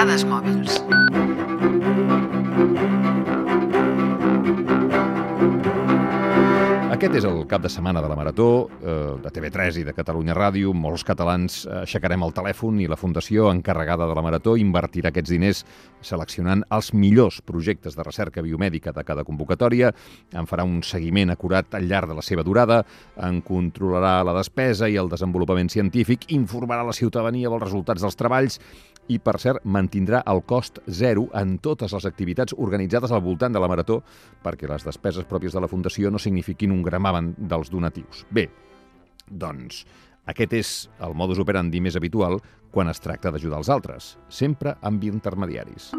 Dades mòbils. Aquest és el cap de setmana de la Marató, eh, de TV3 i de Catalunya Ràdio. Molts catalans aixecarem el telèfon i la fundació encarregada de la Marató invertirà aquests diners seleccionant els millors projectes de recerca biomèdica de cada convocatòria, en farà un seguiment acurat al llarg de la seva durada, en controlarà la despesa i el desenvolupament científic, informarà la ciutadania dels resultats dels treballs i, per cert, mantindrà el cost zero en totes les activitats organitzades al voltant de la Marató perquè les despeses pròpies de la Fundació no signifiquin un gramaven dels donatius. Bé, doncs, aquest és el modus operandi més habitual quan es tracta d'ajudar els altres, sempre amb intermediaris.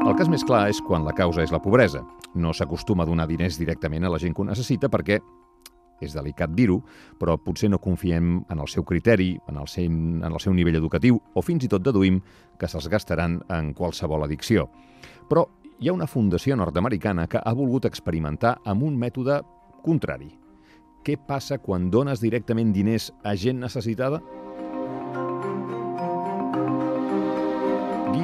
El cas més clar és quan la causa és la pobresa. No s'acostuma a donar diners directament a la gent que ho necessita perquè és delicat dir-ho, però potser no confiem en el seu criteri, en el, seu, en el seu nivell educatiu, o fins i tot deduïm que se'ls gastaran en qualsevol addicció. Però hi ha una fundació nord-americana que ha volgut experimentar amb un mètode contrari. Què passa quan dones directament diners a gent necessitada?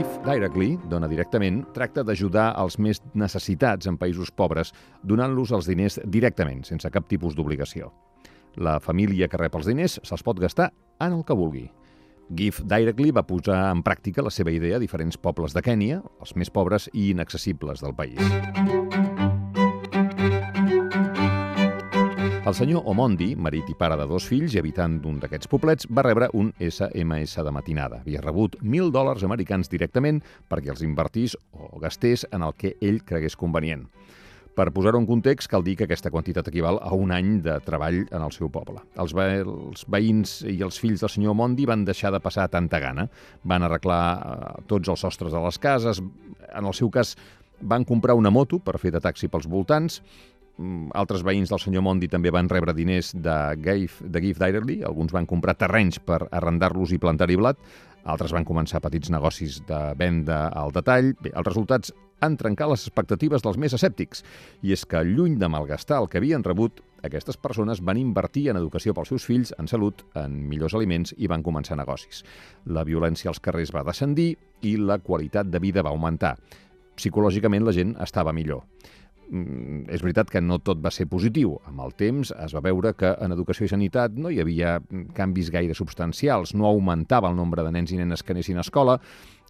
Give Directly, dona directament, tracta d'ajudar els més necessitats en països pobres, donant-los els diners directament, sense cap tipus d'obligació. La família que rep els diners se'ls pot gastar en el que vulgui. Give Directly va posar en pràctica la seva idea a diferents pobles de Kènia, els més pobres i inaccessibles del país. El senyor Omondi, marit i pare de dos fills i habitant d'un d'aquests poblets, va rebre un SMS de matinada. Havia rebut 1.000 dòlars americans directament perquè els invertís o gastés en el que ell cregués convenient. Per posar-ho en context, cal dir que aquesta quantitat equival a un any de treball en el seu poble. Els, ve els veïns i els fills del senyor Mondi van deixar de passar tanta gana. Van arreglar eh, tots els sostres de les cases. En el seu cas, van comprar una moto per fer de taxi pels voltants altres veïns del senyor Mondi també van rebre diners de Give, de Give Directly, alguns van comprar terrenys per arrendar-los i plantar-hi blat, altres van començar petits negocis de venda al detall. Bé, els resultats han trencat les expectatives dels més escèptics, i és que, lluny de malgastar el que havien rebut, aquestes persones van invertir en educació pels seus fills, en salut, en millors aliments i van començar negocis. La violència als carrers va descendir i la qualitat de vida va augmentar. Psicològicament la gent estava millor. Mm, és veritat que no tot va ser positiu. Amb el temps es va veure que en educació i sanitat no hi havia canvis gaire substancials, no augmentava el nombre de nens i nenes que anessin a escola,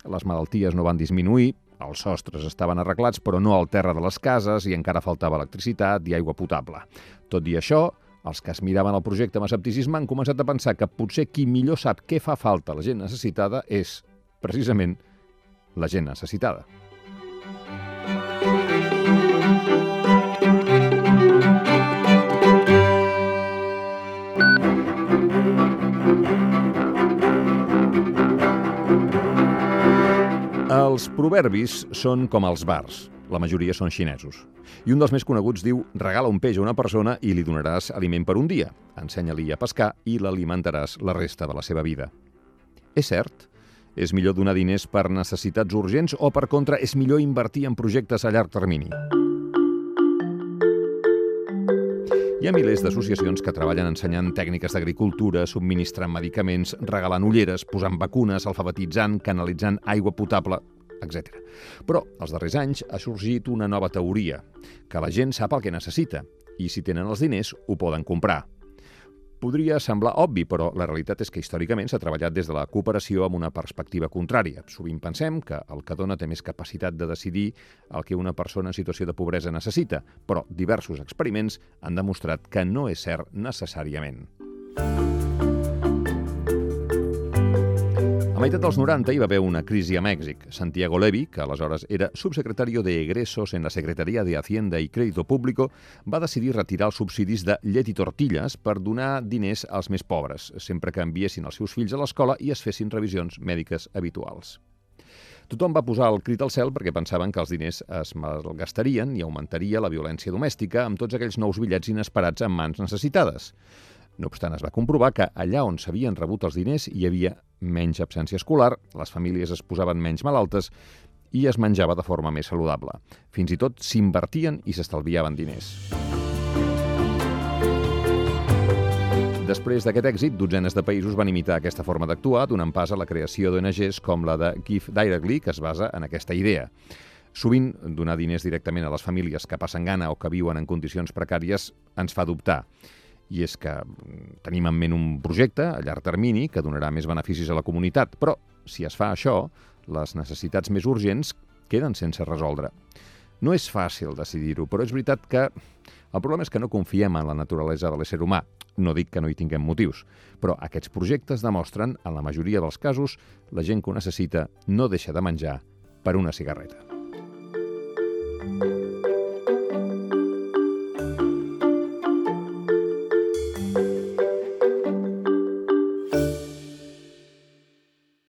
les malalties no van disminuir, els sostres estaven arreglats, però no al terra de les cases i encara faltava electricitat i aigua potable. Tot i això, els que es miraven el projecte amb escepticisme han començat a pensar que potser qui millor sap què fa falta a la gent necessitada és, precisament, la gent necessitada. Els proverbis són com els bars. La majoria són xinesos. I un dels més coneguts diu regala un peix a una persona i li donaràs aliment per un dia. Ensenya-li a pescar i l'alimentaràs la resta de la seva vida. És cert? És millor donar diners per necessitats urgents o, per contra, és millor invertir en projectes a llarg termini? Hi ha milers d'associacions que treballen ensenyant tècniques d'agricultura, subministrant medicaments, regalant ulleres, posant vacunes, alfabetitzant, canalitzant aigua potable, etc. Però, els darrers anys, ha sorgit una nova teoria, que la gent sap el que necessita, i si tenen els diners, ho poden comprar. Podria semblar obvi, però la realitat és que històricament s'ha treballat des de la cooperació amb una perspectiva contrària. Sovint pensem que el que dona té més capacitat de decidir el que una persona en situació de pobresa necessita, però diversos experiments han demostrat que no és cert necessàriament. A meitat dels 90 hi va haver una crisi a Mèxic. Santiago Levy, que aleshores era subsecretari de Egresos en la Secretaria de Hacienda i Crédito Público, va decidir retirar els subsidis de llet i tortilles per donar diners als més pobres, sempre que enviessin els seus fills a l'escola i es fessin revisions mèdiques habituals. Tothom va posar el crit al cel perquè pensaven que els diners es malgastarien i augmentaria la violència domèstica amb tots aquells nous bitllets inesperats en mans necessitades. No obstant, es va comprovar que allà on s'havien rebut els diners hi havia menys absència escolar, les famílies es posaven menys malaltes i es menjava de forma més saludable. Fins i tot s'invertien i s'estalviaven diners. després d'aquest èxit, dotzenes de països van imitar aquesta forma d'actuar, donant pas a la creació d'ONGs com la de Give Directly, que es basa en aquesta idea. Sovint, donar diners directament a les famílies que passen gana o que viuen en condicions precàries ens fa dubtar. I és que mm, tenim en ment un projecte a llarg termini que donarà més beneficis a la comunitat, però si es fa això, les necessitats més urgents queden sense resoldre. No és fàcil decidir-ho, però és veritat que el problema és que no confiem en la naturalesa de l'ésser humà. No dic que no hi tinguem motius, però aquests projectes demostren, en la majoria dels casos, la gent que ho necessita no deixa de menjar per una cigarreta.